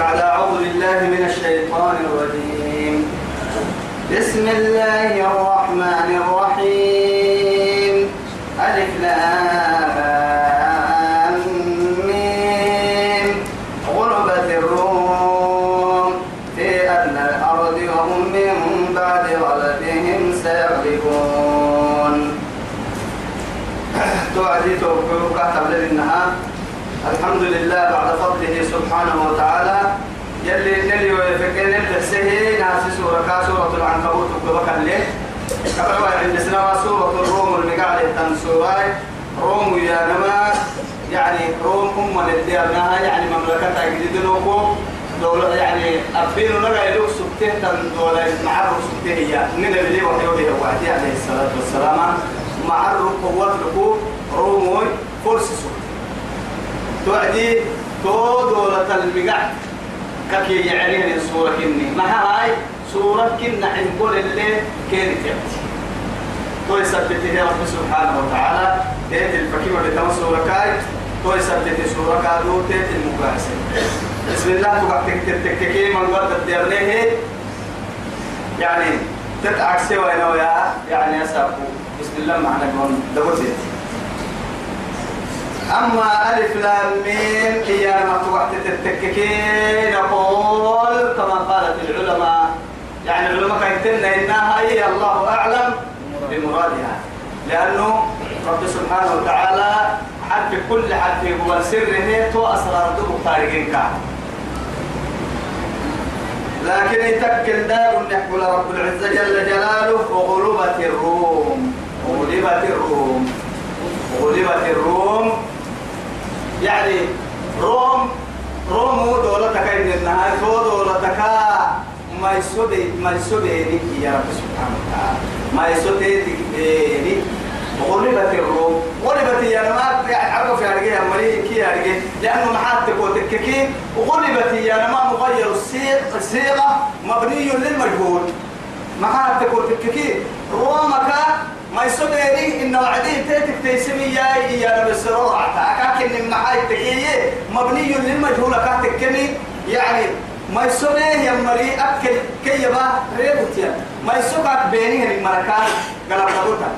بعد أعوذ بالله من الشيطان الرجيم. بسم الله الرحمن الرحيم. ألف لام غلبت الروم في أدنى الأرض وهم من بعد غلبهم سيغلبون. توعدي توقعك قبل النهار الحمد لله بعد فضله سبحانه وتعالى. يلي نلي ويفكين الحسيه ناس سورة سورة العنكبوت وكبك الليل. قبل عند سنة سورة الروم المقالة تنسورة روم يا نما يعني روم أم للديارناها يعني مملكة جديد نوكو دولة يعني أبين لنا يلوك سبته تن دولة معرف سبته هي من اللي وحيه وعدي عليه الصلاة والسلام. معرف قوات لكو روموي فرس سبته توعدي تو دولة المقع ككي يعني سورة كني. ما هاي؟ سورة كنا عند كل اللي كانت يبتي تو يثبته رب سبحانه وتعالى. تيت الفكيمة بتم سورة كاي. تو يثبته سورة كادو. تيت المقاسم بسم الله تبقى تك تك تك من قد الديرنيه يعني تتعك سوى نويا يعني أسابقو بسم الله معنا قول دبوتي أما ألف لام ميم هي ما توقت تتككين. نقول كما قالت العلماء يعني العلماء كيتنا إنها هي الله أعلم بمرادها. لأنه رب سبحانه وتعالى حد كل حد هو سره تو أسرار دبو خارجين لكن يتكل دار نحو رب العزة جل جلاله وغلبت الروم غلبت الروم غلبت الروم. يعني روم روم دولتك إن النهاية دولتك. ما يسودي ما يسودي يا رب سبحانه وتعالى. ما يسودي دي غلبت الروم. غلبت يا ما عرف يا رجال مري كي يا رجال لأنه محاتك وتككي وغلبت يا ما مغير الصيغة الصيغة مبني للمجهول. محاتك وتككي رومك ما يسودي إن وعدين تيتك تيسمي يا يا نبي السرور أكاكن معاي تكيه مبني للمجهول أكاتك كني يعني ما يسودي يا مري أكل كي يبا ريبوتيا. ما يسوقك بيني المركان قال قبوتا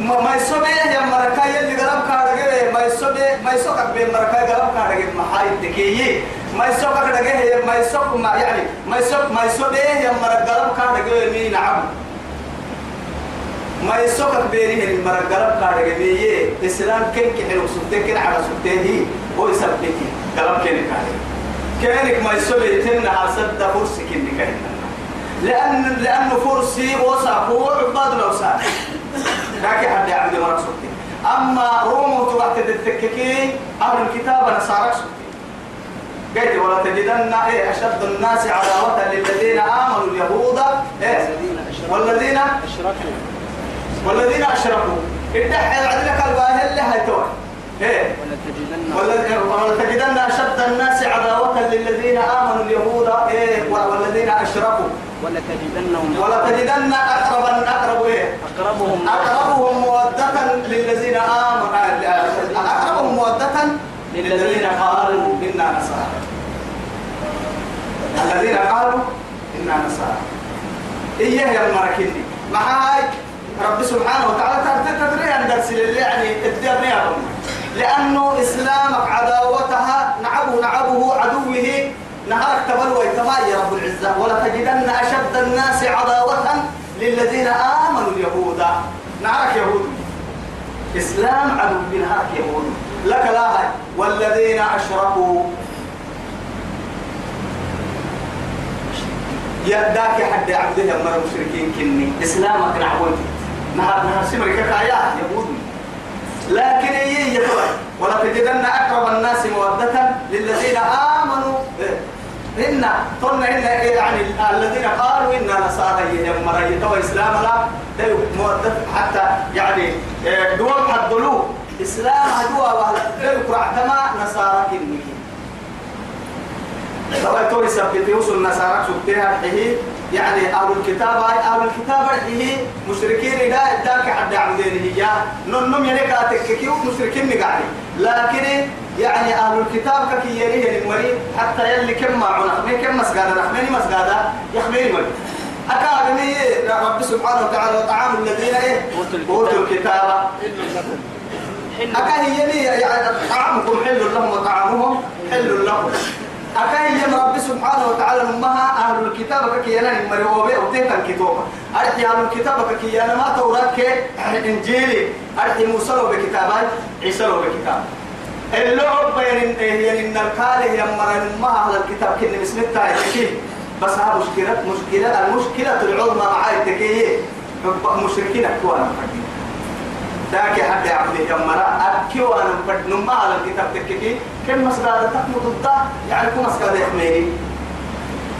ما ما يسودي يا مركا يلي قلب كارجة ما يسودي ما يسوقك بين مركا قلب كارجة محاي تكيه ما يسوقك دقيه ما يسوق ما يعني ما يسوق ما يسودي يا مركا قلب كارجة مين عم ما يسوقك بينه المرق قلب كارج بيه إسلام كن كحلو؟ سبتين كن على سبتين هي. هو يسبتك. قلب كن كارج كأنك ما يسوي تنا حسد فرس كن كهنا لأن لأنه فرسي وصف هو عباد لو سار لكن حد يعبد مرق سبتين. أما روم تبعت تتككي أهل الكتاب نصارى سبتين. قلت ولا تجدن إيه أشد الناس عداوة للذين آمنوا اليهود. إيه؟ والذين أشركوا والذين أشركوا. ادعي عدلك الباهل اللي هيتوه إيه. ولتجدن ولتجدن أشد الناس عداوة للذين آمنوا اليهود. إيه. والذين أشركوا. ولتجدنهم ولتجدن أقرب أقرب إيه. أقربهم أقربهم مودة للذين آمنوا. أقربهم مودة للذين قالوا إنا نصارى. الذين قالوا إنا نصارى. إيه يا المركني معاي رب سبحانه وتعالى تدري أن درس يعني الدنيا لأنه إسلامك عداوتها نعبه نعبه عدوه نهارك تبلوى يا رب العزة. ولا تجدن أشد الناس عداوة للذين آمنوا اليهود. نعرك يهود. إسلام عدو بنهارك يهود. لك لا هاي. والذين أشركوا. يداك حد عبده مر مشركين كني. إسلامك نعبوتي نهار نهار سمرك كايا يهود لكن هي يتوى ولا تجدن أقرب الناس مودة للذين آمنوا إن طلنا إن يعني الذين قالوا إنا نصارى يوم مريتوا إسلام لا مودة حتى يعني دول حدلوا إسلام هدوا وهلا ده يقرأ دما نصارى كني لو توي سبت يوصل النصارى سبتها حيه يعني أهل الكتاب هاي أهل الكتاب حيه مشركين لا حد عمدين هي. نم نم يعني كاتك كيو مشركين مقعدي لكن يعني أهل الكتاب كي يليه المريض حتى يلي كم ما عنا. خمين كم مسجادة رحمني مسجادة يخميني مريض أكاديمي رب سبحانه وتعالى وطعام الذين إيه؟ أوتوا الكتاب. أكاهي يلي يعني طعامكم حل لهم وطعامهم حل لهم. أكاهي يم رب سبحانه وتعالى نمها أهل الكتاب كي أنا مريوبة وتيتا الكتابة أرحي أهل الكتاب كي أنا ما كي إنجيلي. أرحي موسى بكتابات عيسى بكتاب. اللعب بين يعني إن الكاله يم ما أهل الكتاب كني مسمتها كي بس ها مشكلة مشكلة المشكلة العظمى معاي تكيه مشركين أكوانا ذاك حد عبد يمرا أكيو أنا بد نما على الكتاب تككي. كم مسألة تكمل ضد يعني كم مسألة يحميني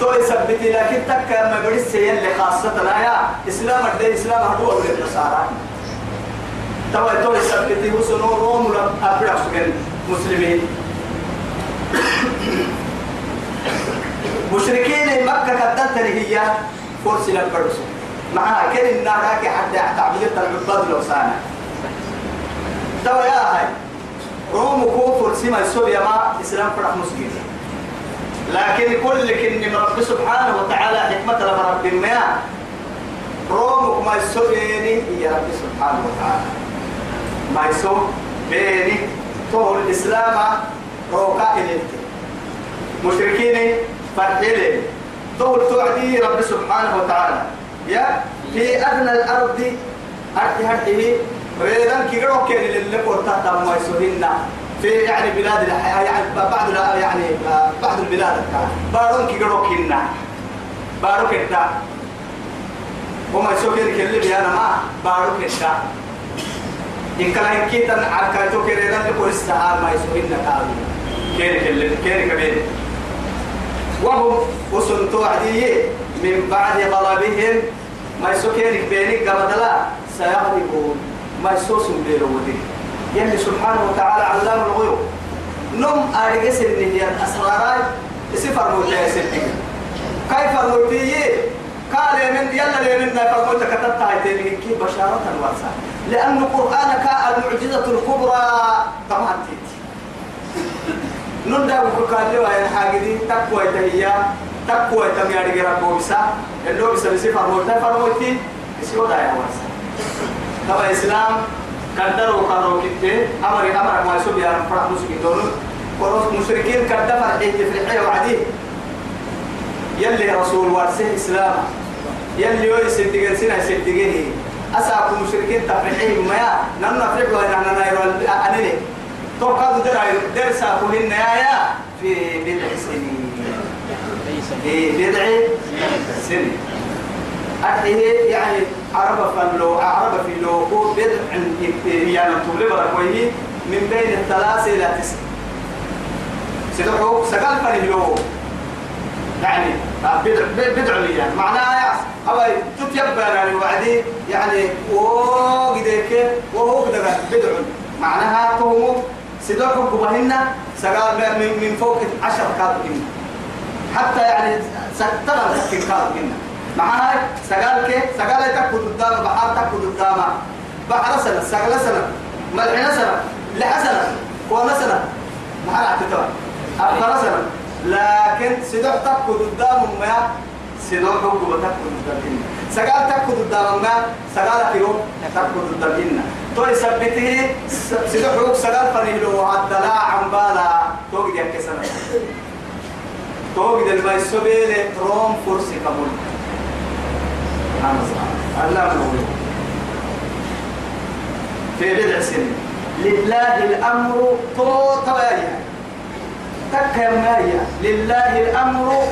تو يثبتي لكن تك ما بدي السيل اللي خاصة لا يا إسلام الدين إسلام هدوء ولا النصارى تو تو يثبتي هو سنو روم ولا أبدا سجن مسلمين. مشركين مكة كدلت هي فرس لبرس معها كل النار حتى تعبد العباد لو سانا دوا يا هاي روم كوفر سما السوريا ما إسلام فرح مسلم لكن كل كن رب سبحانه وتعالى حكمة لما رب ما روم ما السوريا يا رب سبحانه وتعالى. ما يسوع بيني. طول الإسلام روكا إليك. مشركين فرحيلي طول توعدي رب سبحانه وتعالى. يا في أدنى الأرض أرض هذه وإذا كيرو كان اللي قلت تام ما يسوهنا في يعني بلاد يعني بعض يعني بعض البلاد بارون كيرو كنا بارو كتا وما يسوكر كل بيانا ما بارو كتا إن كان هنكيتا عكايتو كيرينا لكو استعار ما يسوهنا كابي كيري كل كيري كبير وهم وسنتو عديه من بعد غضبهم. ما يسوكر بينك قبضلا سيغلبون ما يسوس بيرو ودي يلي سبحانه وتعالى علام الغيوب. نم أرجس اللي هي الأسرار سفر موتى سفر كيف الموتي قال من يلا لمن فرموت كتبت هاي كي بشارة واسعة لأن القرآن المعجزة الكبرى. طبعا تيتي. نندا بكال لوا يا حاجدي. تقوى تهيا. تقوى تمياري جرا بوسا اللي بس بسفر موتى فرموتي يسوع ده يا طبعا الإسلام قدروا قالوا كده أمر أمر ما يسوي يا فرح مسلمين دول قروس مشركين قد فرح في الحياة وعديه يلي رسول وارسه إسلام يلي يوي سدقين سنة سدقين أساكم مشركين تفرحين ما نحن نفرح وإن أنا نايرو أنني توقعوا درع درسا كلنا يا يا في بضع سنين في بضع سنين أتيه يعني عرب فلو عرب في لو بدع يعني طول بركويه من بين الثلاثة إلى تسع سيدحو سقال فني لو يعني بدع بدع لي يعني. معناها أبا تتيبى يعني وعدي يعني وقديك وهو كده بدع معناها تهمو سيدحو قبهن سقال من, من فوق عشر كاتبين حتى يعني ترى سكين كاتبين معها سقال كي؟ سقال تكو قدام بحر تكو قدام بحر سنة. سقال سنة. ملحنا سنة. لحسنة كونا سنة. محل اعتتوا أفضل سنة. لكن سيدوح تكو قدام ما سيدوح حقوق تكو قدام سقال تكو قدام ما سقال كيرو تكو قدام تو يثبته. سيدوح حقوق سقال فريلو الدلاع عن بالا توقي يا كسنة توقي دل ما يسوبيل فرسي كمول الله في بضع سنين لله الأمر تو توايا تكا مايا لله الأمر.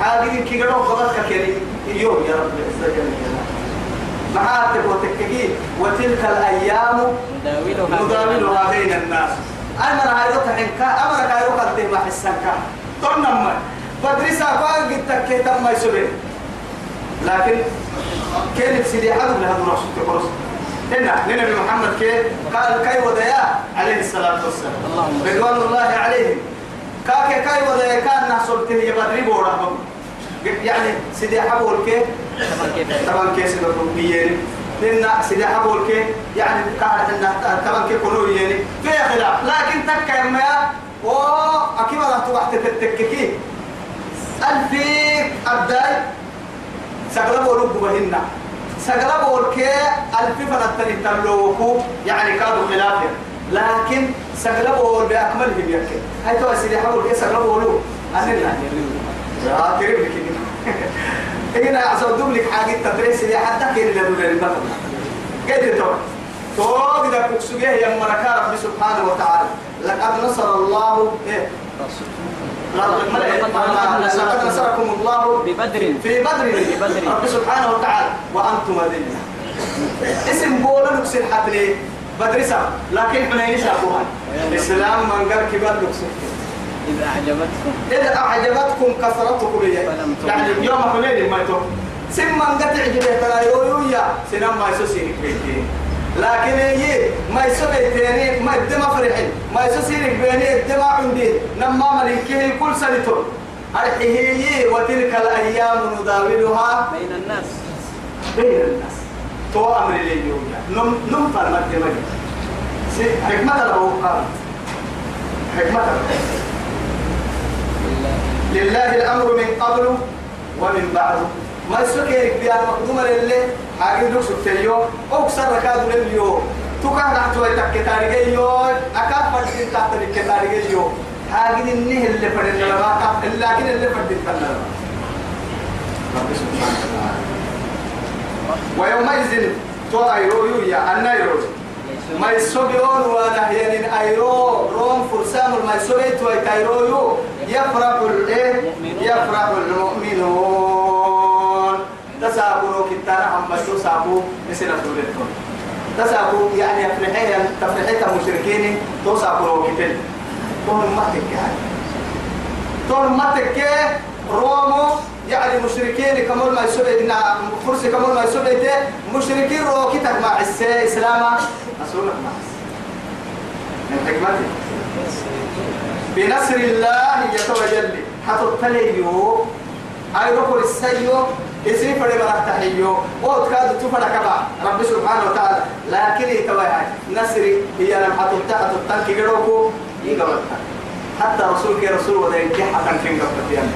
هذه كي قالوا كريم يوم يا رب العزة جل جلاله معاتب وتككي وتلك الأيام نداولها بين الناس. أنا روح حنكا أمرك هاي روح قد ما حسنكا تنم فدرسا قال قد تكيت ما يسبين لكن كيف سيدي حد لها دراسة كبرس هنا لنبي محمد كيف قال كي وديا عليه الصلاة والسلام. رضوان الله عليه كاك كي وديا كان نحصل تهي بدري بورا يعني سيدي حبول كيف طبعا كيف سيدي ربيين لأن سيدي حبول كي يعني قاعد إن كمان كي كنوا يعني. في خلاف. لكن تكا ما و أكيد ما تروح تتككي ألفي أبداي. سقلا بولو بهنا. سقلا بول كي ألفي فنتني تلوكو يعني كادوا خلافه. لكن سقلا بول بأكملهم يكي هاي تو سيدي حبول كي سقلا بولو أنا يا كريم لك. هنا عصودهم لك حاجة تدريس اللي حتى دول اللي بطل قد تو. تو إذا كوكسوجيه يا مركا رب سبحانه وتعالى. لقد نصر الله إيه؟ لقد نصركم الله ببدر. في بدر. ببدر. رب سبحانه وتعالى وأنتم أذلة. اسم بولا نكسر حتى بدر سام لكن حنين سابوها الإسلام من قال كبار نكسر إذا أعجبتكم. إذا أعجبتكم كثرتكم. يعني يوم حنين ما يتوب سم من قد تعجبه ترى يويا سنام ما يسوسينك بيتي لكن هي ما يسوي تاني ما يدم فرحين ما يسوسينك بيني يدم عندي. نما ملكه كل سنة. هي وتلك الأيام نداولها بين الناس. بين الناس. تو أمر لي يويا نم نم فرمت دمجي حكمة قال حكمة له لله الأمر من قبل ومن بعد. ما يسكر بيان مقدومة لله حاجة دوك سبتيو أو كسر ركاد لليو توكا نحتو يتك تاريجيو أكاد فردين تحت الكتاريجيو حاجة النه اللي فردين لما لكن اللي فردين فردين رب سبحانه وتعالى ويومئذ تو أيرو يا النيروز ما يسوبيون وأنا هينين ايرو روم فرسام ما يسوبيت ويتايرو يفرح الايه يفرح المؤمنون تسابروا كتانا عم بسو سابو مثل سورتهم تسابو يعني يفرحين تفرحين المشركين تو سابروا كتل تون ما تكي تون ما تكي رومو يعني مشركين كمول ما يسوي إن فرس كمول ما يسوي مشركين روكتك مع السي إسلاما أسولك مع من حكمته. بنصر الله يتوجل حتى التليو. أي ركول السيو اسمي فري تحيو أو تكاد تفرا كبا رب سبحانه وتعالى. لكن يتوي نصري هي لم حتى تحت التنك جروكو يقبل حتى رسولك رسول وده يجي حتى كن قبل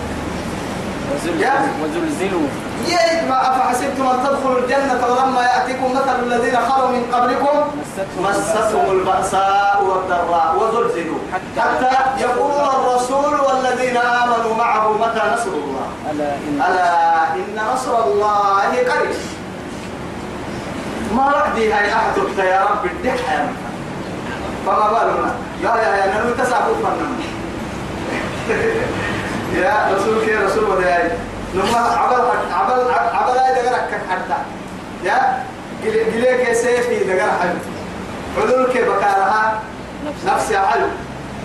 وزلزلوا وزلزلوا. يا ما أفحسبتم أن تدخلوا الجنة ولما يأتيكم مثل الذين خلوا من قبلكم مستهم البأساء والضراء وزلزلوا. حتى- حتى يقول الرسول والذين آمنوا معه متى نصر الله؟ ألا إن ألا إن نصر الله قريب. ما وحدي هاي أحدك يا رب الدحى يا رب. فما بالنا. يا يا يا نحن تسعة يا رسول كي رسول وداي نما عبل عبل عبل هاي دقرك حتى يا قليك سيفي دقر حل حلول كي بكارها نفسي حلو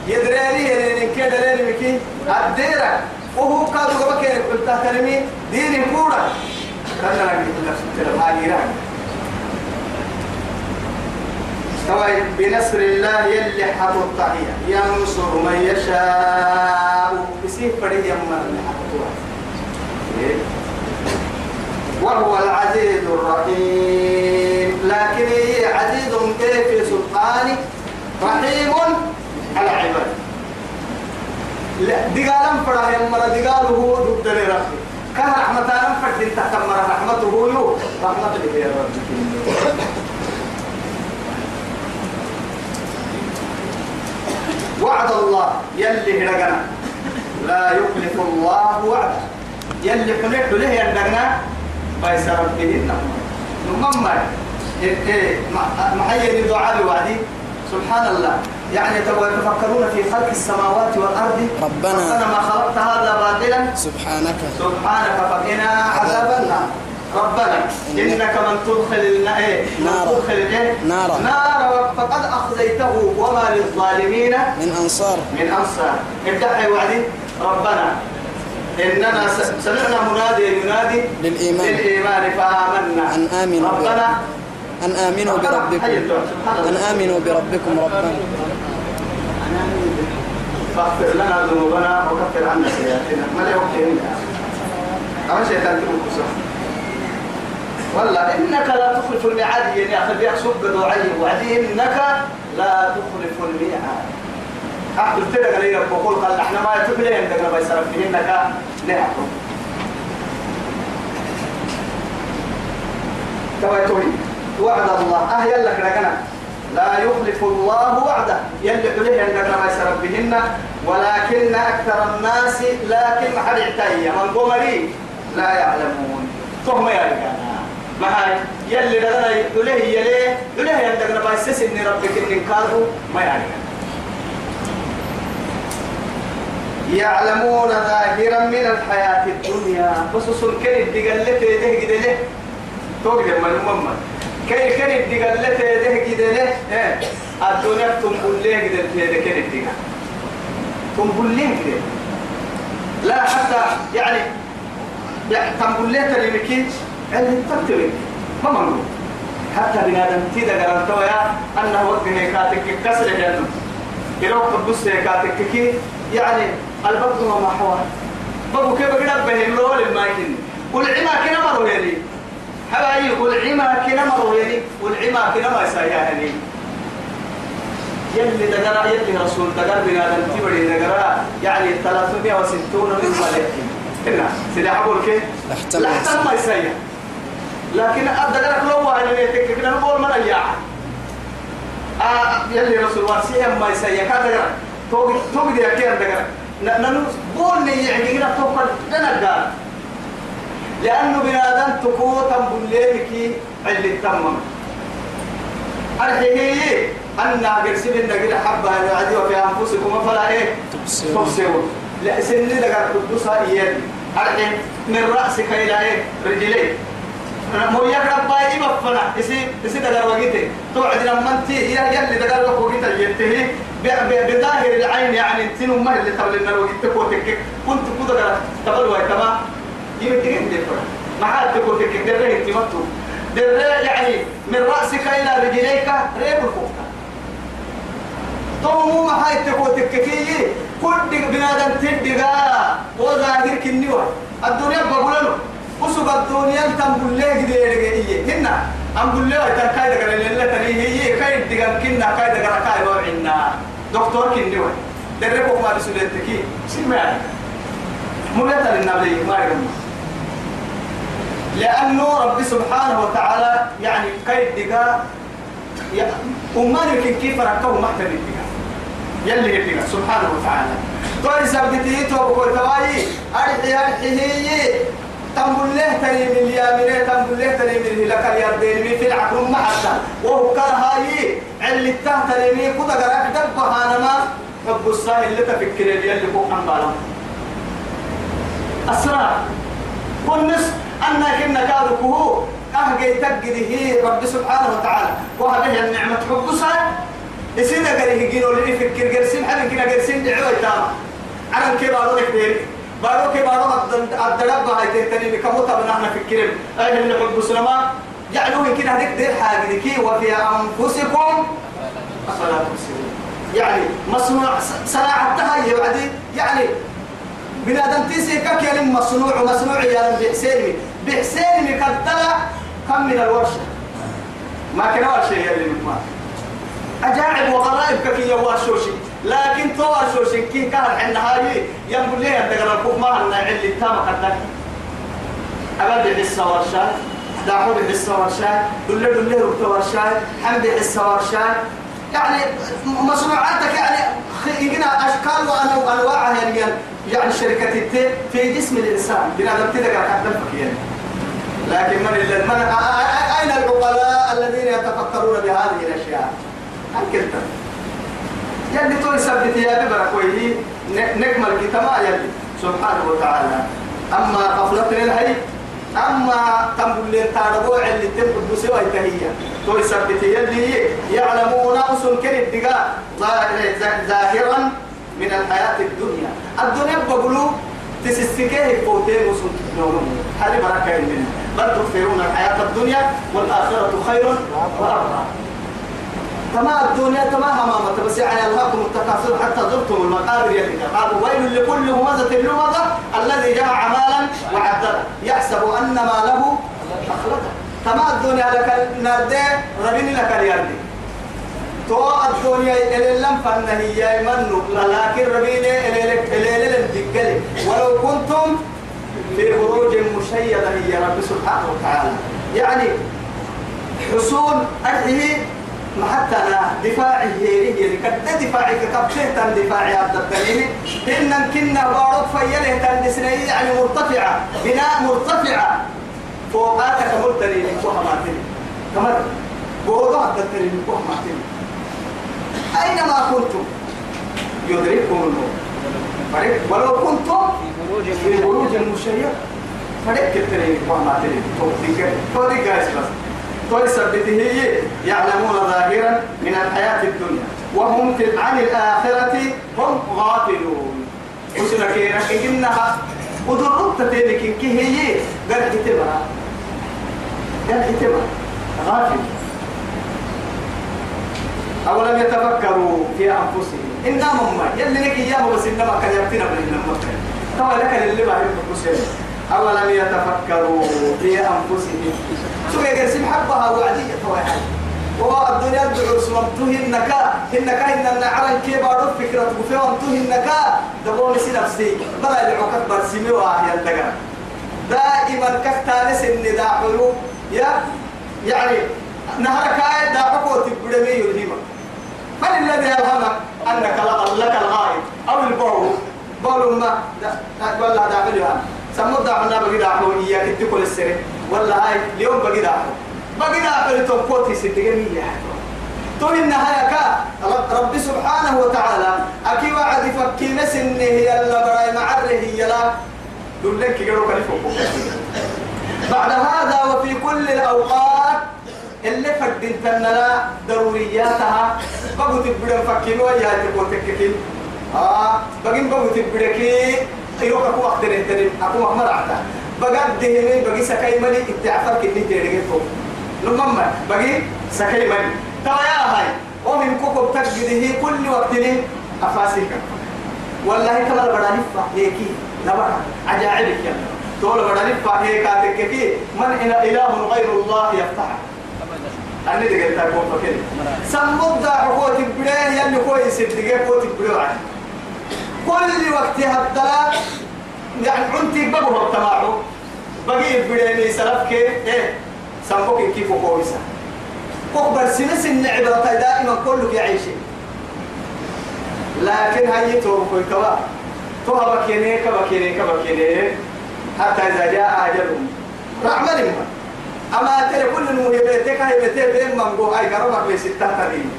يدريني يعني إن كده لين مكي الديرة وهو كادو قبك قلت كلمي ديني كورا كان لك نفس راك استوى بنصر الله يلي حط الطعية ينصر من يشاء. بسيف فريد يمر اللي حطوها إيه؟ وهو العزيز الرحيم. لكن هي عزيز كيف سلطانه رحيم على عباده. دقالم فرح يمر دقاله ضد ربي كان رحمتان فرد تكمر رحمته يو. رحمته يا رب. وعد الله يلي هرقنا لا يخلف الله وعده. يلي حنيت له يندقنا بيس ربه النمر نمم محيي دعاء وعدي سبحان الله. يعني تو يتفكرون في خلق السماوات والأرض ربنا. ربنا ما خلقت هذا باطلا سبحانك سبحانك فقنا عذاب النار ربنا إنك من تدخل النا- إيه؟ نارا. تدخل؟ نارا. نارا فقد أخزيته وما للظالمين من أنصار من أنصار ابدأ وعدي ربنا إننا سمعنا منادي ينادي للإيمان. للإيمان فآمنا أن آمنوا ربنا أن آمنوا بربكم أن. آمنوا بربكم ربنا فاغفر لنا ذنوبنا وكفر عنا سيئاتنا. ما لا وقت هنا أما شيطان تقول كسر. والله إنك لا تخلف الميعاد يعني أخذ بيك سب وعي وعدي إنك لا تخلف الميعاد. أحد تلقى لي وقول قال إحنا ما يتبلي عندك ما يسرف فيه. إنك نعم كما وعد الله. أه يلا كنا لا يخلف الله وعده. يلي عليه أنك ما يسرف بهن. ولكن أكثر الناس لكن اعتاية من قمري لا يعلمون. فهم يا رجال ما هاي؟ يلي لنا عليه يلي عليه أنك ما يسس إن ربك إن كادوا ما يعلم يعلمون ظاهرا من الحياة الدنيا. خصوصا كيف تقلت يده كده له توقف من المهم كيف كيف تقلت يده كده له الدنيا تنقل له كده كده كيف تقلت تنقل له كده. لا حتى يعني يعني تنقل له تلمكيج اللي تكتبك ما منقول حتى بنادم تيدا قرنتوا يا أنه وقت هيكاتك كسر جنة. يروح تبص هيكاتك كي يعني البطن وما حواه. بابو كيف قد بهم لول المايكين؟ والعما كنا مروا يلي حبايي والعما كنا مروا يلي والعما كنا ما يسايا يعني. يلي دقرا يلي رسول دقر بنادم تبري دقرا يعني 360 من ملائكة هنا سيدي أقول كيف؟ لحتم ما يسايا. لكن أدقرك لو واحد يتك كنا نقول من أيام آه يلي رسول وارسيهم ما يسايا. كذا توقي توقي دي أكيد دقرا ننو بولني يعني هنا توقف دنا لأنه بنادم تقوتا بليتك اللي تمم الحين أن قرسل النقل حبة يعدي وفي أنفسكم فلا إيه؟ تبصرون لا سن دقر قدوسها إيادي الحين من رأسك إلى إيه؟ رجليك مو يقرب باي مفنا إسي إسي دقر وقيته. توعد لما أنت يا يلي دقر وقيته ينتهي. بظاهر العين يعني انت ما اللي تبل لنا وقت تكوتك كنت كده تبل واي تمام. يمكن انت ما حد تكوتك دره انت متو دره يعني من رأسك إلى رجليك ريب الفوق تو مو ما هاي تكوتك كي كل بنادم تدقا وظاهر كنيوا الدنيا بقول له وسب الدنيا تنقول له كده هنا أقول له تكاي دقر اللي تري هي كاي دقر كنا كاي دقر كاي وعنا دكتور كني وين دربوا ما رسولتك. سمع مو يتل النبي ما يرمى لأنه رب سبحانه وتعالى يعني كيف دقا؟ أمان يمكن كيف ركبوا محتل الدقا. يلي الدقا سبحانه وتعالى. طيب سبقتي توبكو تواي أرحي أرحي هي تنقل له تني من اليامين تنقل له تني من لك اليردين في العقل حتى. وهو كان هاي علي التحت تني كذا قرأت دبها أنا ما. رب الساهل اللي تفكر اللي عن بالهم. أسرع والنص أنا كنا كهو أهجي تجد هي رب سبحانه وتعالى. وهذه النعمة حب ساي يصير قال يجينوا لي فكر جرسين حد كنا جرسين دعوة تام. عرم كيف أقول لك بيري بارو كيف أقول الدرب هاي تهتني بكموت أبنا إحنا فكرين أهل اللي حب سلما جعلوه كده هذيك دير حاجة ذكي وفي أنفسكم أفلا يعني مصنوع صناعة تهي يعني يعني بنادم تيسي ككلم مصنوع ومصنوع يا بحسيني بحسيني كدلا كم من الورشة. ما كان ورشة يلي ما. أجاعب وغرائب ككي يواشوشي لكن تواشوشي كي كان عند هاي ينقل لي أنت قرر ما هنا علي التام قدك. أبدا حصة ورشة داحو بحصة ورشة دل دل ربط ورشة حمد حصة ورشة. يعني مصنوعاتك يعني يجينا أشكال وانواعها يعني. يعني شركة في جسم الإنسان. بنا نبتدأ حتى يعني لكن من من أين العقلاء الذين يتفكرون بهذه الأشياء؟ أنكلت يلي تقول سبت يا ببركوي نكمل كتما يلي سبحانه وتعالى. أما غفلتنا الهي أما تنبل لين تاربوع اللي تنبل بسوى التهية توي سبت يلي يعلمون أسن كن الدقاء ظاهرا من الحياة الدنيا. الدنيا بقولوا تسسكيه فوتين وسن نورهم هل بركة منها بل تؤثرون الحياة الدنيا والآخرة خير وأبقى. تما الدنيا تما همامة. بس يعني ألهاكم التكاثر حتى زرتم المقابر يدك قالوا ويل لكل همزة لمزة الذي جمع مالا وعدده يحسب أن ماله أخلده تما الدنيا لك نردي ربيني لك اليردي تو إلى لم فن هي منو لكن ربيني إلى إلى لك ولو كنتم في بروج مشيدة هي رب سبحانه وتعالى. يعني حصول أهله ما حتى أنا دفاعي هي هي كد دفاعي عبد الكريم. إن كنا بارد فيله تن يعني مرتفعة بناء مرتفعة. فوقاتك مرتني من كوها ماتني. كمر بوضع أينما كنتم؟ يدرككم الموت. ولو كنتم في بروج مشيدة فريق كترين كوها ماتني توتيك توتيك بس ويثبته يعلمون ظاهرا من الحياة الدنيا. وهم عن الآخرة هم غافلون. وسنا كيرا إنها ودرت تلك كي هي قال كتبها قال كتبها غافل. أولم يتفكروا في أنفسهم. إنما ما يلي لك إياه بس إنما كان يبتنا بالإنما طبعا لك اللي ما يحب أولم يتفكروا في أنفسهم. سوى يرسم حبها وعدية واحد وهو الدنيا الدعور سممته النكا النكا إن النعران كيبارو فكرة وفيهم النكا دبون سي نفسي. بلا يدعوك برسمي واحد يلتقى دائما كفتانس النداء حلو. يا يعني نهرك آية داعوك وتبدمي يلهمك فللذي يلهمك أنك لك الغائب أو البعو بول ما ولا داخلها سمود دعنا بقي داحو إياك تقول السر ولا هاي اليوم بقي داحو بقي داحو لتوقوتي ستجمية تو النهاية كا رب سبحانه وتعالى أكي وعد فكي نسنه يلا برأي معره يلا دول لك يقولوا بعد هذا وفي كل الأوقات اللي فردين تنلا ضرورياتها. بقوا تبدأ فكين ويا تقول تككين آه بقين بقوا تبدأ يروح أكو وقت نهترين أكو مهمر عتا بقى دهني بقي سكاي ملي اتعفر كني تيرجع فوق لما بقي سكاي ملي ترى يا هاي ومن كوكب تجده كل وقت لي أفاسيك. والله كما بداني فهيكي نبرا عجائبك يا تقول بداني فهيك أتككي من إلى إله غير الله يفتح. أنا دقيقة تكون فكري سمود دا حقوق تبريه يلي كويس دقيقة كويس تبريه كل وقت هبدلا يعني عنتي بقوا التماعو بقي بديني سلفك إيه سموك كيف كويسة كبر سنس النعبة دائما كلك يعيش لكن هاي توقف كوا توها بكيني كبكيني كبكيني حتى إذا جاء أجلهم. رحمة لهم أما كل المهبتك هاي بتي بين منقو هاي كرمك بستة ترين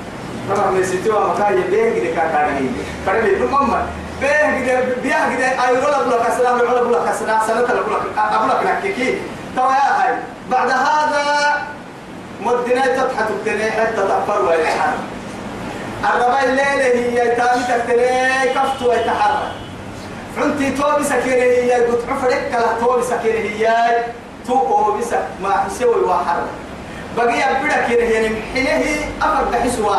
رمك بستة ومكاي بين كده كاكارين فرمي بمما بيه كده بيه كده. أيرو لك لك أسرع لك لك أسرع سنة لك أقول لك نحكي توا يا هاي بعد هذا مدنا تضحك الدنيا حتى تغفر ويتحرك. الربا الليلة هي تامي تكتني كفت ويتحرك. عنتي توبي سكينة هي قلت عفرك كلا توبي سكينة هي. تو بس ما حسوي وحرك بقي أبدا كده يعني حينه أفرق حسوا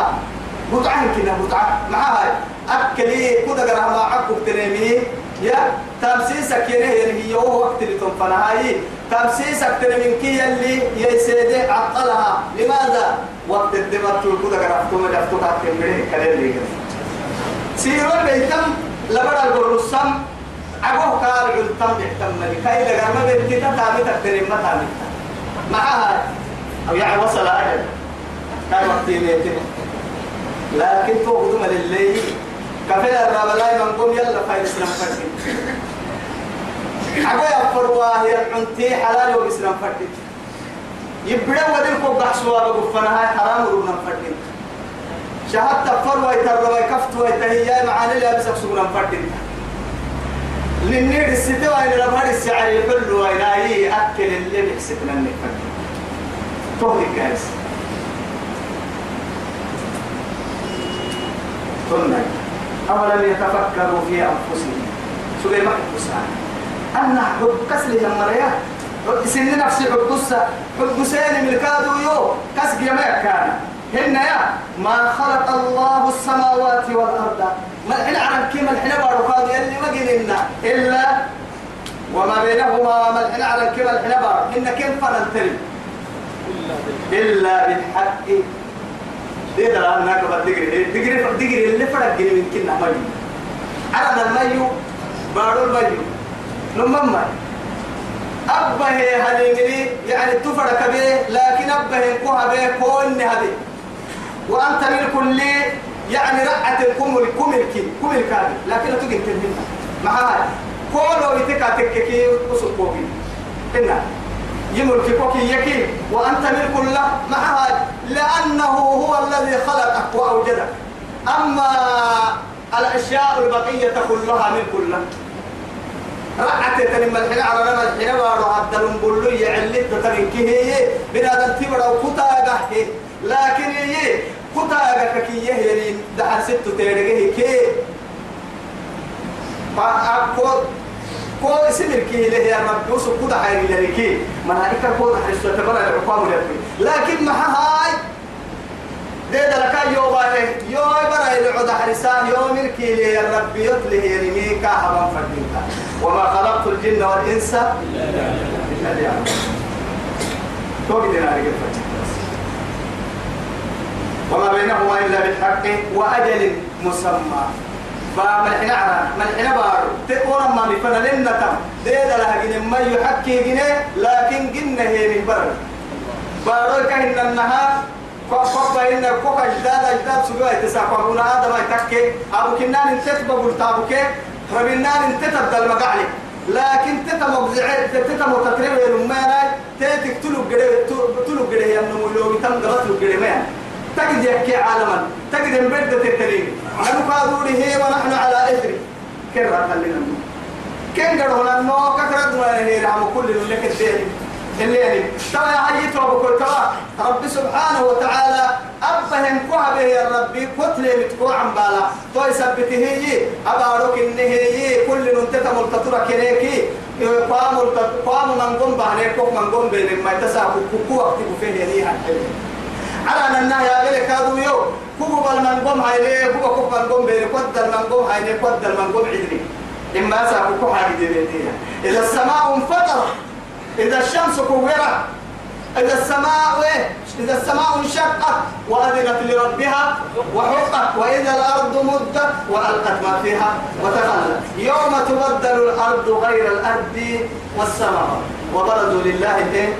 متعة كنا متعة معها أكلي كده جرى ما عقب تنمي يا تمسيسك يعني هي هو وقت اللي تنفنا هاي تمسيسك تنمي كي اللي يسيد عقلها لماذا؟ وقت الدمر تقول كده جرى فتوم دفتوك أكمله كلام لي سيرون بيتم لبرا البرسم عقوه قال علتم يحتم لي كاي لغا ما بنتي تتامي تكترين ما تامي معها. أو يعني وصل أجل كاي وقتي ميتين لكن تو قدوم للي كفل الرب لا ينقوم يلا فايد إسلام فردي حاجة يفروا هي العنتي حلال وإسلام فردي يبدا ودين كو بحسوا بقفنا هاي حرام ورنا فردي شهادة تفروا يتروا يكفت ويتهيا معاني لا بس سورا فردي للنير الستة وين ربها السعر يحل ويناي أكل اللي بيحسبنا النفر توهي كاس قلنا أولم يتفكروا في أنفسهم. سوري ما حبسها أنا حب كسل لما ريا سن نفسي حبسها حبسين من الكادو يو. كسق يا كان. هن يا. ما خلق الله السماوات والأرض. ما الحين عرب كيما الحين بارو يلي ما قلنا إلا وما بينهما ما الحين عرب كيما الحين بارو إن كم فننتري إلا بالحق. دي ده أنا كبر دقري دقري اللي فرق جري من كنا مجي عرض الميو بارو الميو نمما أبه هذه يعني تفرق به لكن أبه كوها به كون هذه وأنت من كل يعني رأت الكمل كمل كي كمل كامل. لكن تجد منها مع هاي كولو يتكا تككي وسقوكي إنها يملك كوكي يكي. وأنت ملك له. مع هاي لأنه هو الذي خلقك وأوجدك. أما الأشياء البقية كلها ملك له. رعت تنم الحين على رمى الحين وارو عبد المبلو يعلي تترين كي هي بنادم تبرا وكتا لكن هي كتا كي يهرين دحر ست تيرجه كي فأكو كو سمر كي له يا رب يوسف كدا حيري لكي ملائكة كو حرس تبرا العقاب لكن ما هاي ده لك يوم يوم برا يلعود حرسان يوم الكي لي يا رب يطلع يرمي كهبا فردينك وما خلقت الجن والإنس إلا ليعبدون توقي دينا رجل وما بينهما إلا بالحق وأجل مسمى. فملحنا عنا ملحنا بارو. تقول ما مفنا لنا تم. ديدا لها جن ما يحكي جن لكن جن هي من بر. بارو كهن النها فقط إن فوق أجداد أجداد سجوا يتساقون ما يتكي أبو كنان انتت بقول تابوك ربنا انتت بدل مقعلي. لكن تتا مبزعي تتا متقرب يلمانا تاتك تلو قري تلو قري يمنو لو يتم قلت له قري مان تجد يحكي عالما تجد البردة التريم نحن قادوري هي ونحن على إثري. كرة خلينا كن قرهنا النو كثرت ما هي رحم كل لك الدين اللي يعني ترى يا حي توبك ترى. رب سبحانه وتعالى أبهم كوها به يا ربي كتلة متكوع عن بالا. تو يثبته هي أبارك إن هي. كل ننتت ملتطرة كنيكي قام قام من قم بهنيك من قم بين ما يتساق كوكو وقت فيه يعني على أن يا كادو يو كوكو بل من قم هاي كوكو كوكو من قم بين قدر من قم هاي قدر من قم عدري إما ساقو حاجة دي إذا السماء انفطرت إذا الشمس كورت إذا السماء إذا السماء انشقت وأذنت لربها وحقت وإذا الأرض مدت وألقت ما فيها وتخلت يوم تبدل الأرض غير الأرض والسماء وبرزوا لله إيه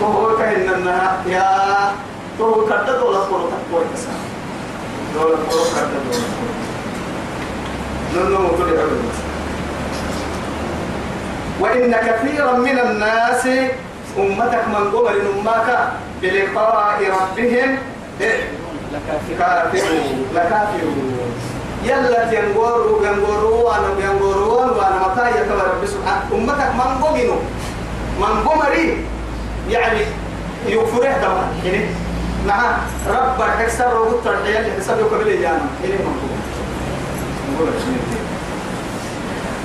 فهو كأن وإن كثيرا من الناس أمتك من قبل أمك بلقاء ربهم كافرون لكافرون يلا ينقروا ينقروا وأنا ينقروا وأنا متى يكبر أمتك من قبل من قمري يعني يكفره دما نعم. رب حسر وقت الحياة اللي حسب يقبل إيانا. من قبل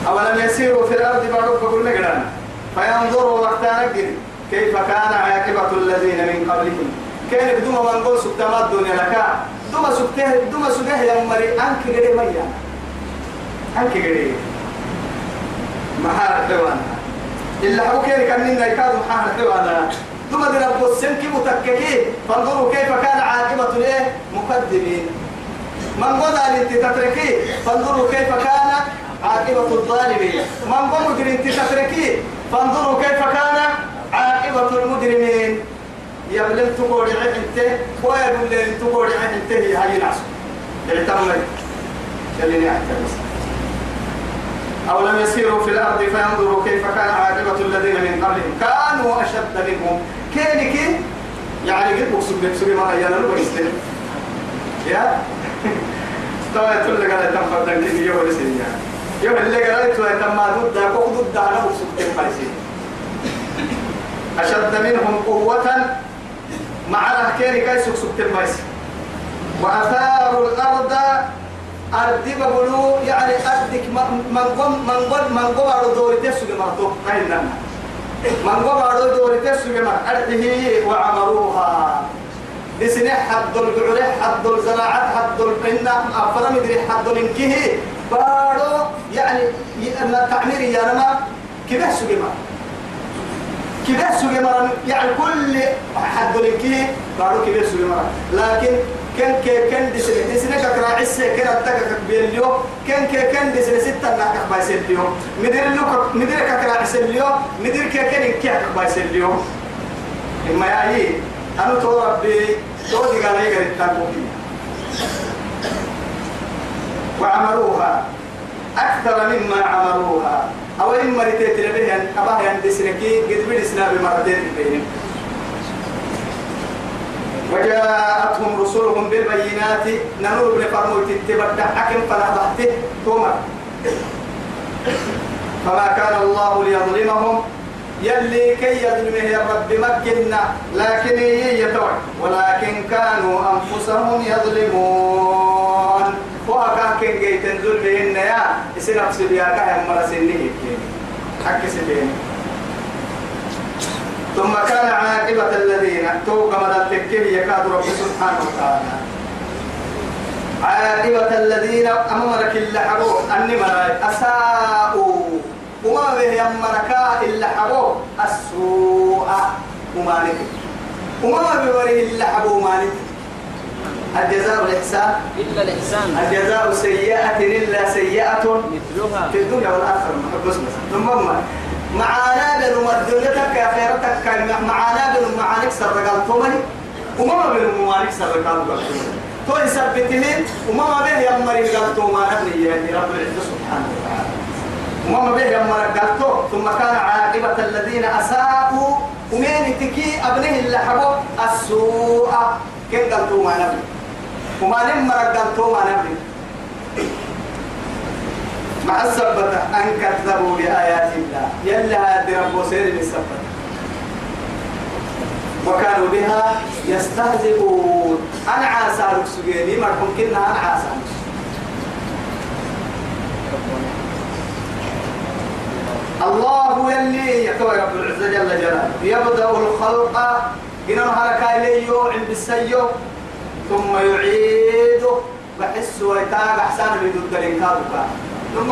أولم يسيروا في الأرض بعد فقلنا قرانا فينظروا وقتنا كيف كان عاقبة الذين من قبلهم؟ كان بدون من قول سبتما الدنيا لك؟ دوما سبته دوما سبته يا مري. أنك غيري ميا أنك غيري محار حيوانا إلا كيري كان من يكاد محار حيوانا دي رب السمك متككي فانظروا كيف كان عاقبة الإيه؟ مقدمين. من قول أن تتركي فانظروا كيف كان عاقبة الظالمين. من قوم مجرم تتركي فانظروا كيف كان عاقبة المجرمين. يبلن تقول عهنته ويبلن تقول عهنته هاي ناس اعتمد. يلي أعتمد. أو لم يسيروا في الأرض فينظروا كيف كان عاقبة الذين من قبلهم. كانوا أشد منهم. كين كين يعني قد بقصد بقصد ما يانا لو يسلم يا؟ طيب تقول لك أنا تنفر تنكين يوم السنين يوم اللي قرأت ويتم ضد كوك ضد على وسط الفارسين أشد منهم قوة مع رهكين كي سوق الفارس وأثاروا الأرض أرض بقولوا يعني أرضك من قم من قم من قم على دور تسوق ما تو كايننا من قم على دور تسوق ما أرضه وعمروها. لسنة حد الجعل حد الزراعة حد البنة أفرم يدري حد الانكه. بارو يعني تعمير يا نما كيف سجما سوى مرة يعني كل حد قالوا كبير سوى مرة لكن كان كي سنة دي سنة كرا عسى كان أتاك بيليو كان كي كان دي سنة ستة ناك بايسليو مدير لوك مدير كرا عسليو مدير كي كان كي بايسليو إما يعني أنا تو ربي تو دي قال قريت تاكوكي وعملوها أكثر مما عملوها أو إما رتيت لبهن أباها يندسنكي قد بدسنا بمرتين بينهم. وجاءتهم رسلهم بالبينات نمر بن فرموت تبدع حكم فنبحته تومر فما كان الله ليظلمهم يلي كي يظلمه يا مكنا لكن يتوع ولكن كانوا أنفسهم يظلمون. وأكا كن جيتن ظلمهن يا يصير نفس بياكا هم مرسنه حق سبينه ثم كان عاقبة الذين توقع مدى التكيه يكاد رب سبحانه وتعالى. عاقبة الذين أمرك اللحقوا أني مرأي. أساءوا. وما به يمركا اللحقوا السوء ومالك. وما بوره اللحقوا مالك الجزاء الإحسان. إلا الإحسان. الجزاء سيئة إلا سيئة. مثلها. في الدنيا والآخرة. ثم معانا بنو الدنيا يا خيرتك معانا بنو معانك سرقال تومني وما بنو معانك سرقال تومني. تو يثبتهن وما به يمر قال تو ما نبني يعني رب العزة سبحانه وتعالى. وما به يمر قال تو ثم كان عاقبة الذين أساءوا ومين تكي أبنه اللي حبوا السوء. كن قال تو ما نبني؟ وما نمر قال تو ما نبني؟ مع السبتة أن كذبوا بآيات الله. يلا هذه رب سير السبتة وكانوا بها يستهزئون. أنا عاسى ما كنا أنا عاسى الله يلي يكوى رب العزة جل جلاله. يبدأ الخلق إن هركا إليه عند السيو ثم يعيده. بحس ويتاق أحسان بيدو الدلين كادوكا ثم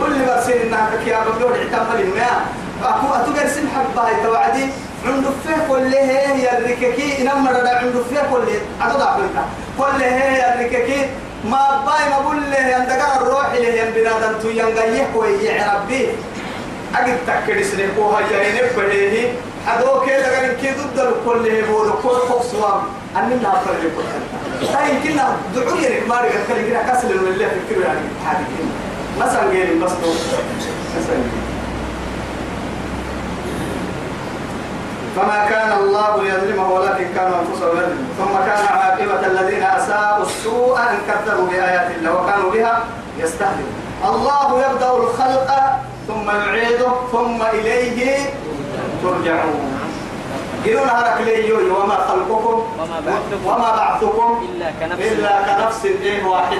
كل برسين إنها كيا بقول اعتمل الماء أكو أتوقع سن حبها توعدي عند فيه كل هي الرككي إنما رد عند فيه كل أتوقع عبرك كل هي الرككي ما باي ما بقول له أنت قال الروح له ين بنادم تويان جاية ويجي ربي. أجد تكري سنكوها يعينك بهيه هذا كذا كان كي ضد الكل هي بقول كل فوق سوام. أني أفرج كل هاي كنا دعوة يعني ما رجع كل كنا كسل من اللي فكروا يعني هذه مثلا غير بس تو مثلا. فما كان الله ليظلمه ولكن كانوا أنفسهم يظلمون. ثم كان عاقبة الذين أساءوا السوء أن كذبوا بآيات الله وكانوا بها يستهزئون. الله يبدأ الخلق ثم يعيده ثم إليه ترجعون. قلنا هرك لي وما خلقكم وما بعثكم وما بعثكم إلا كنفس. إلا كنفس إيه واحدة.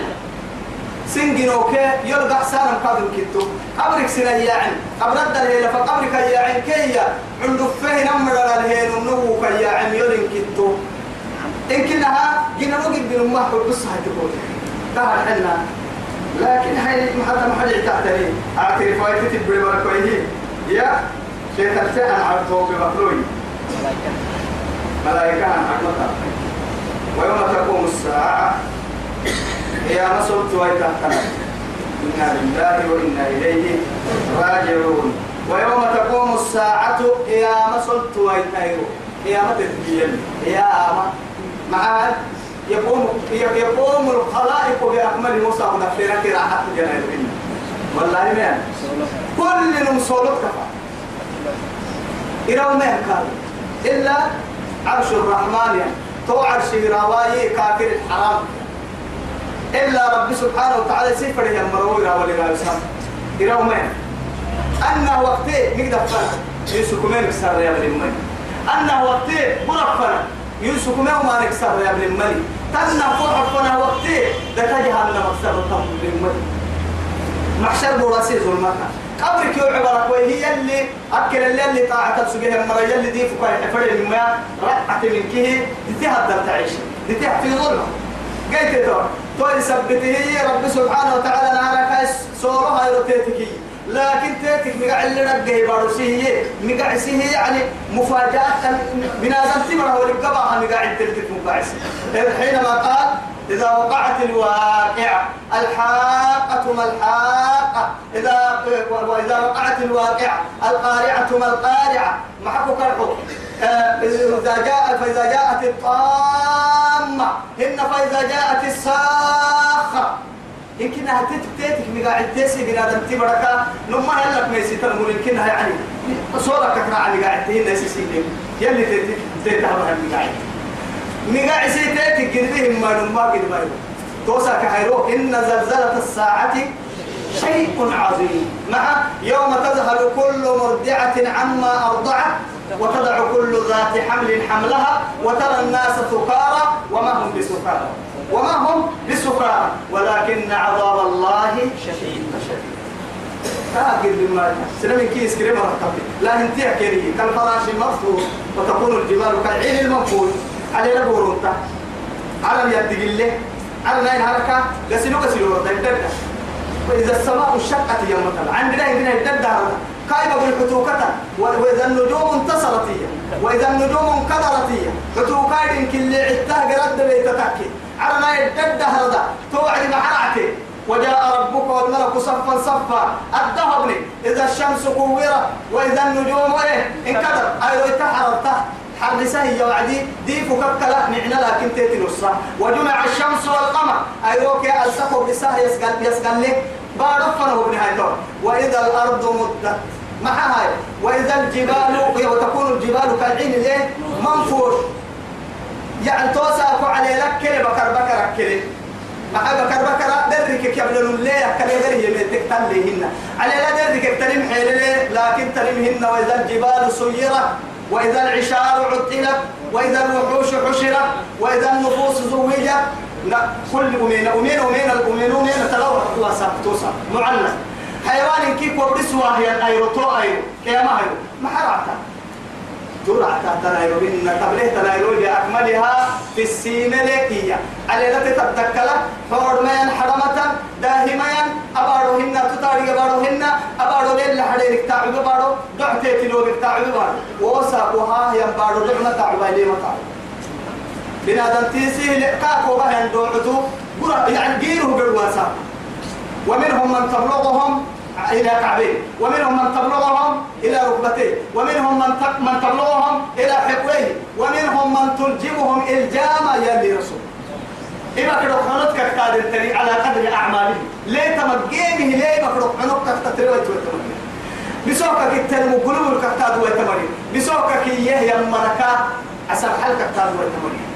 سنجنو كي يلقى حسانا قادم كتو. قبرك سنة ياعن. قبرد الهيلة فقبرك ياعن. كي عند فيه نمر الهيل ونوك ياعن يلين كتو. إن كنها جينا نوجد بن أمه بس هتقول تهر حنا. لكن هاي محل محل تعتني أعترف فايتة تبري مركويه يا ترتاح عن عرضه بمخلوي ملائكة. ملائكة عن ويوم تقوم الساعة هي مسلت ويتحتنا إنا لله وإنا إليه راجعون. ويوم تقوم الساعة هي مسلت ويتحيرو هي متتبين هي آما معاد يقوم يقوم الخلائق بأكمل موسى. ونفسنا راحة جنائز والله ما. كل نمسولت كفا إلى ما كان إلا عرش الرحمن. يعني تو عرش رواي كافر الحرام إلا رب سبحانه وتعالى سفر يا مروي راولي لا يسام. ما أنه وقتي نقدر فنا يوسف كمان كسر يا ابن الملك أنه وقتي مرفنا. يوسف كمان ما نكسر يا ابن الملك تنا فوق فنا وقتي ده تجهل مكسر الطم ابن الملك محشر براسي ظلمتها قبرك يوم عبارك وهي اللي أكل اللي اللي طاعة تسجيها المرة اللي دي فكر حفر الماء رقعت من دي تهدر تعيش دي في ظلمة. قلت دور تو يثبته رب سبحانه وتعالى نارك سورها يروتيتكي لكن تيتك مقع اللي رقه بارسيه مقع سيه يعني مفاجأة بنادم تمره ولقبها مقع التلتك مقاعس حينما قال إذا وقعت الواقعة الحاقة ما الحاقة. إذا وإذا وقعت الواقعة القارعة ما القارعة. ما حكوا كرحوا آه، إذا جاء فإذا جاءت الطامة هن فإذا جاءت الساخة. يمكن هتتك تيتك مقاعد تيسي بنادم تبركا نما هلك ما يسيطر مول يمكنها يعني. صورة كتنا على قاعد تهين يسيطر يلي هبها مقاعد مقاعد سيتيتك قربهم ما نما قد ما يبقى توسع كحيرو. إن زلزلة الساعة شيء عظيم. مع يوم تذهل كل مرضعة عما أرضعت وتضع كل ذات حمل حملها وترى الناس سكارى وما هم بسكارى. وما هم بسكارى. ولكن عذاب الله شديد. شديد فاقل بما سلم كيس كريم ركبي لا انتهى كريه كالفراش المرفوع وتكون الجبال كالعين المنفوذ. على لبورونتا على يد الله على نين حركة غسلوا غسلوا دندن وإذا السماء انشقت يوم مثلا عندنا عندنا يدد كايبة بالحتوكة. وإذا النجوم انتصرت هي. وإذا النجوم انقدرت هي. حتوكايد كل عتاه قرد بيتتكي على نين يدد هذا. توعد معرعتي وجاء ربك والملك صفا صفا. الذهب إذا الشمس كورت. وإذا النجوم إيه؟ انكدر أيضا تحررت حرسه هي وعدي ديفو كبكلا معنا لكن تيتي نصا. وجمع الشمس والقمر. أيوك ألسقوا بساه يسقل يسقل لك. بارفنه بنهايته وإذا الأرض مدت. مع هاي. وإذا الجبال وتكون الجبال كالعين الايه منفوش. يعني توسع على لك كلي بكر بكر كلي. مع بكر بكر درك كبل الليل كلي دري يمتك تليهن على لا درك تلم حيل لكن تلمهن وإذا الجبال سيرت. وإذا العشار عطلت وإذا الوحوش حشرت وإذا النفوس زوجت لا كل أمين أمين أمين الأمين أمين تلوح الله سبتوسا معلق حيوان كيف وبرسوا هي أيروتو أيرو كيما أيرو ما حرعتها جرعة تنايرو إن قبله تنايرو بأكملها في السيملكية على لا تتذكر حور مين حرمة داهمين أباروهن تطاري أباروهن أبارو ليل حريرك تعب بارو دعتي تلوك تعب بارو. وساقوها ينبارو دعنا تعب لي مطعب بنادم تيسي لقاكو بهن دوعتو يعني جيره بالواسع ومنهم من تبلغهم إلى كعبين ومنهم من تبلغهم إلى ركبتين ومنهم من من تبلغهم إلى حقويه ومنهم من تلجمهم إلجاما يا رسول إما كده حنوت كتاد التري على قدر أعماله. ليه تمجينه؟ ليه مكروه حنوت كتاد ويتمجين؟ بسوكك التلم قلوب كتاد ويتمجين. بسوكك إياه يا مركا أسر حلقة كتاد ويتمجين.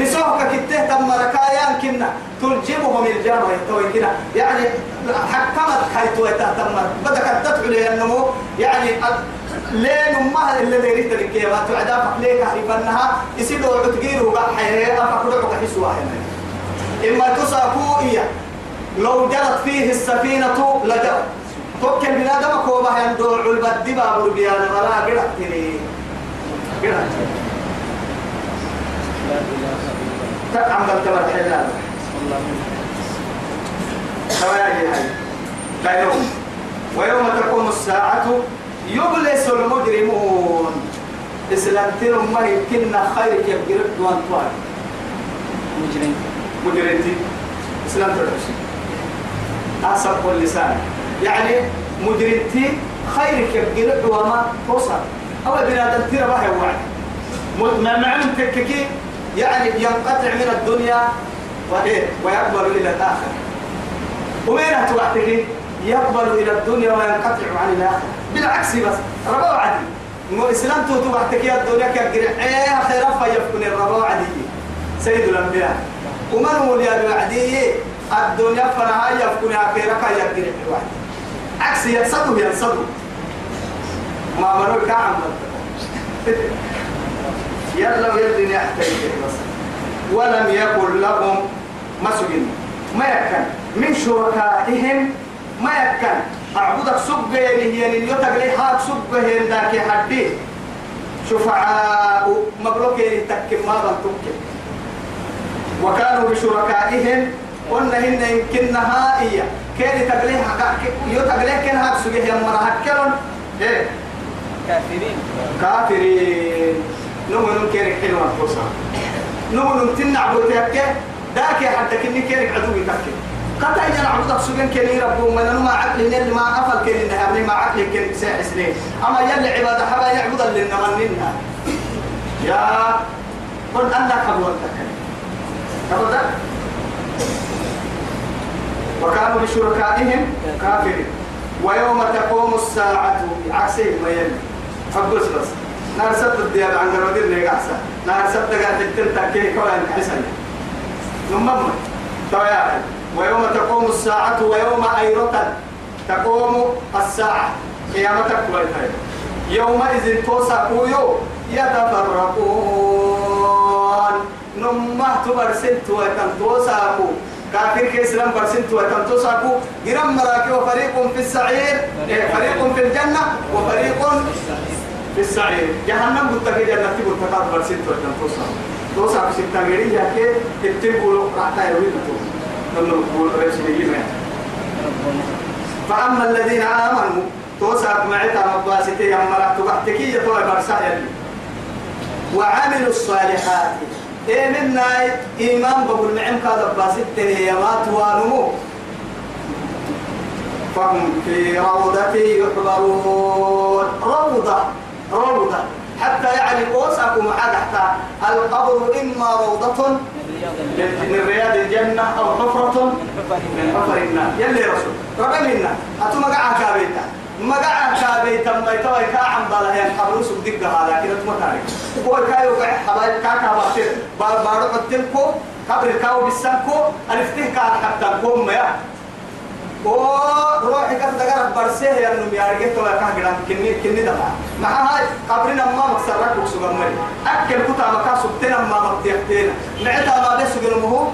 بسوكك التهتم مركايا كنا تلجمهم الجامع يتوي يعني حكمت حيث يتهتم بدك تدعو لي النمو يعني لين أمها اللي ديريت لك يا ما تعدا فقليك حريفنها يسيدوا عتقير وقع حيري أفكروا حسوا إما تساكوا إياه. لو جرت فيه السفينة لجرت. توكل بنادم كوبا يندور البد باب البيان ولا قرأت لي. قرأت. إلا تعم بالتمر حلال. يوم ويوم تقوم الساعة يبلس المجرمون إسلامتين ما يمكننا خير يبقر دوان طوال مجرم مجرمتي إسلام تدرسي أصب اللسان يعني مجرمتي خير يبقر دوما توصل أو بنادم ترى بها وعد معنى تككي يعني ينقطع من الدنيا وإيه ويقبل إلى الآخرة ومين هتوعدك يقبل إلى الدنيا وينقطع عن الآخرة. بالعكس بس ربا عدي مو إسلام تو يا الدنيا كجرع إيه خير فيفكن الربا عدي سيد الأنبياء. ومن هو اللي وعدي؟ الدنيا فنها يفكن آخرك يجرع الوعد عكس ينصدوا ينصدوا ما مروا كعم يلا ويدني يحتاج بس ولم يكن لهم مسجد. ما يكن. من شركائهم ما يكن. أعبدك سبه هي يتق لي حاك سبه ذاك حدي شفعاء مبروك تكم ما بنتك وكانوا بشركائهم قلنا هن يمكن نهائية كان تقليه يو تقليه كان هاك سجيه يا مرة هكلون إيه؟ كافرين. كافرين. نمو كيرك حلوة فرصة نمو تنع بوتيك داك يا حتى كني كيرك عدو يتكي قطع يجي نعبد سجن كني ربو من ما عقل اللي ما أفل كني نهار ما عقل كني ساعة سنين أما يلي عبادة حبا يعبد اللي نمننا يا قل أنك حبوتك أبدا وكانوا بشركائهم كافرين. ويوم تقوم الساعة عكسهم ما يلي. فبس بس. نار سبت الديار عن جرودين لي قحسا نار سبت قاعد تكتن تكيه كوان حسن. نمم. تويا ويوم تقوم الساعة ويوم أيرة تقوم الساعة. قيامتك والخير يومئذ توسعوا يتفرقون. نمه تبرسنت وتنتوسعوا كافر كإسلام برسنت وتنتوسعوا جرم مراكي وفريق في السعير. إيه، فريق في الجنة وفريق في السعير. جهنم قلت في جنة قلت برسنت وتنتوسعوا توسع في ستة غيري ياكي تبقوا راح تايروين رسولي فأما الذين آمنوا توسع معتا مباسطي أما لا تبحتكي يتوى برسا يلي وعملوا الصالحات. إيه منا إيمان بقول نعم كذا باسطي يا ما توانمو. فهم في روضة يحضرون روضة روضة. حتى يعني حاجة حتى القبر إما روضة من رياض الجنة أو حفرة من حفر النار. يلي رسول. ربنا أتو مقع كابيتا. مقع كابيتا ما يتوى كا عم بالا هي الحبر سوق دقة هذا. كده تمتارك هو كايو قاعد حبايب كاكا باتر بار بارو قتلكو قبر كاو بسانكو ألفته كان حتى كوم يا وروحي كان دقر برسيه يا نم يارجع تو كان كده كني كني دفع مع هاي قبرنا ما مكسرك بكسو مري أكل كتا مكا سبتنا ما مبتيحتنا نعتا ما بس قلمه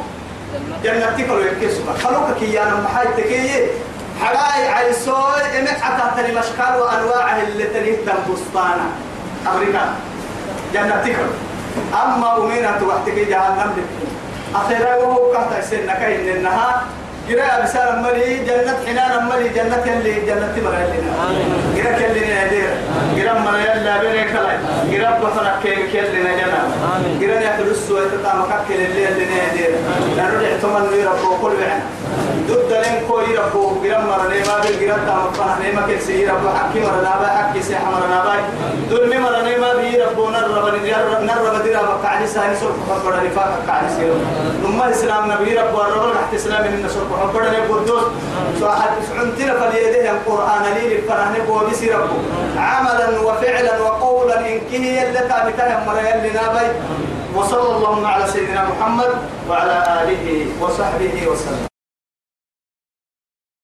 جنة تكلو يكسو خلوك كيانا محاي تكيه حراي عيسوي إمك حتى تري مشكال وأنواعه اللي تريه بستانا أمريكا جنة تكلو أما أمينة وقتك جهنم لك أخيرا وهو كهتا سنك إن النهار قراءة بسال ملي جنة حنان ملي جنة اللي جنة مرة اللي قراءة اللي نادير قراءة مرة يلا بينك لا قراءة بفرق كل كل اللي نجنا قراءة يأكل السوء تتعمق كل اللي اللي نادير لأنه احتمال يربو كل بعنا ضد لين كو يربو قراءة مرة نيما بالقراءة تعمق فنا نيما كل سي يربو حكي مرة نابا حكي سي حمر نابا دول مرة نيما بيربو نرب نرب نرب ديرا بقعد ساني سوف فقر رفاق قعد سيرو ثم الإسلام نبي ربو الرب تحت إسلام من سوف حبنا نقول صاحب عنتنا فليده القرآن لي فرهن بودس ربه وفعلا وقولا إن كهي اللي تابتها مريا لنا بي وصلى الله على سيدنا محمد وعلى آله وصحبه وسلم.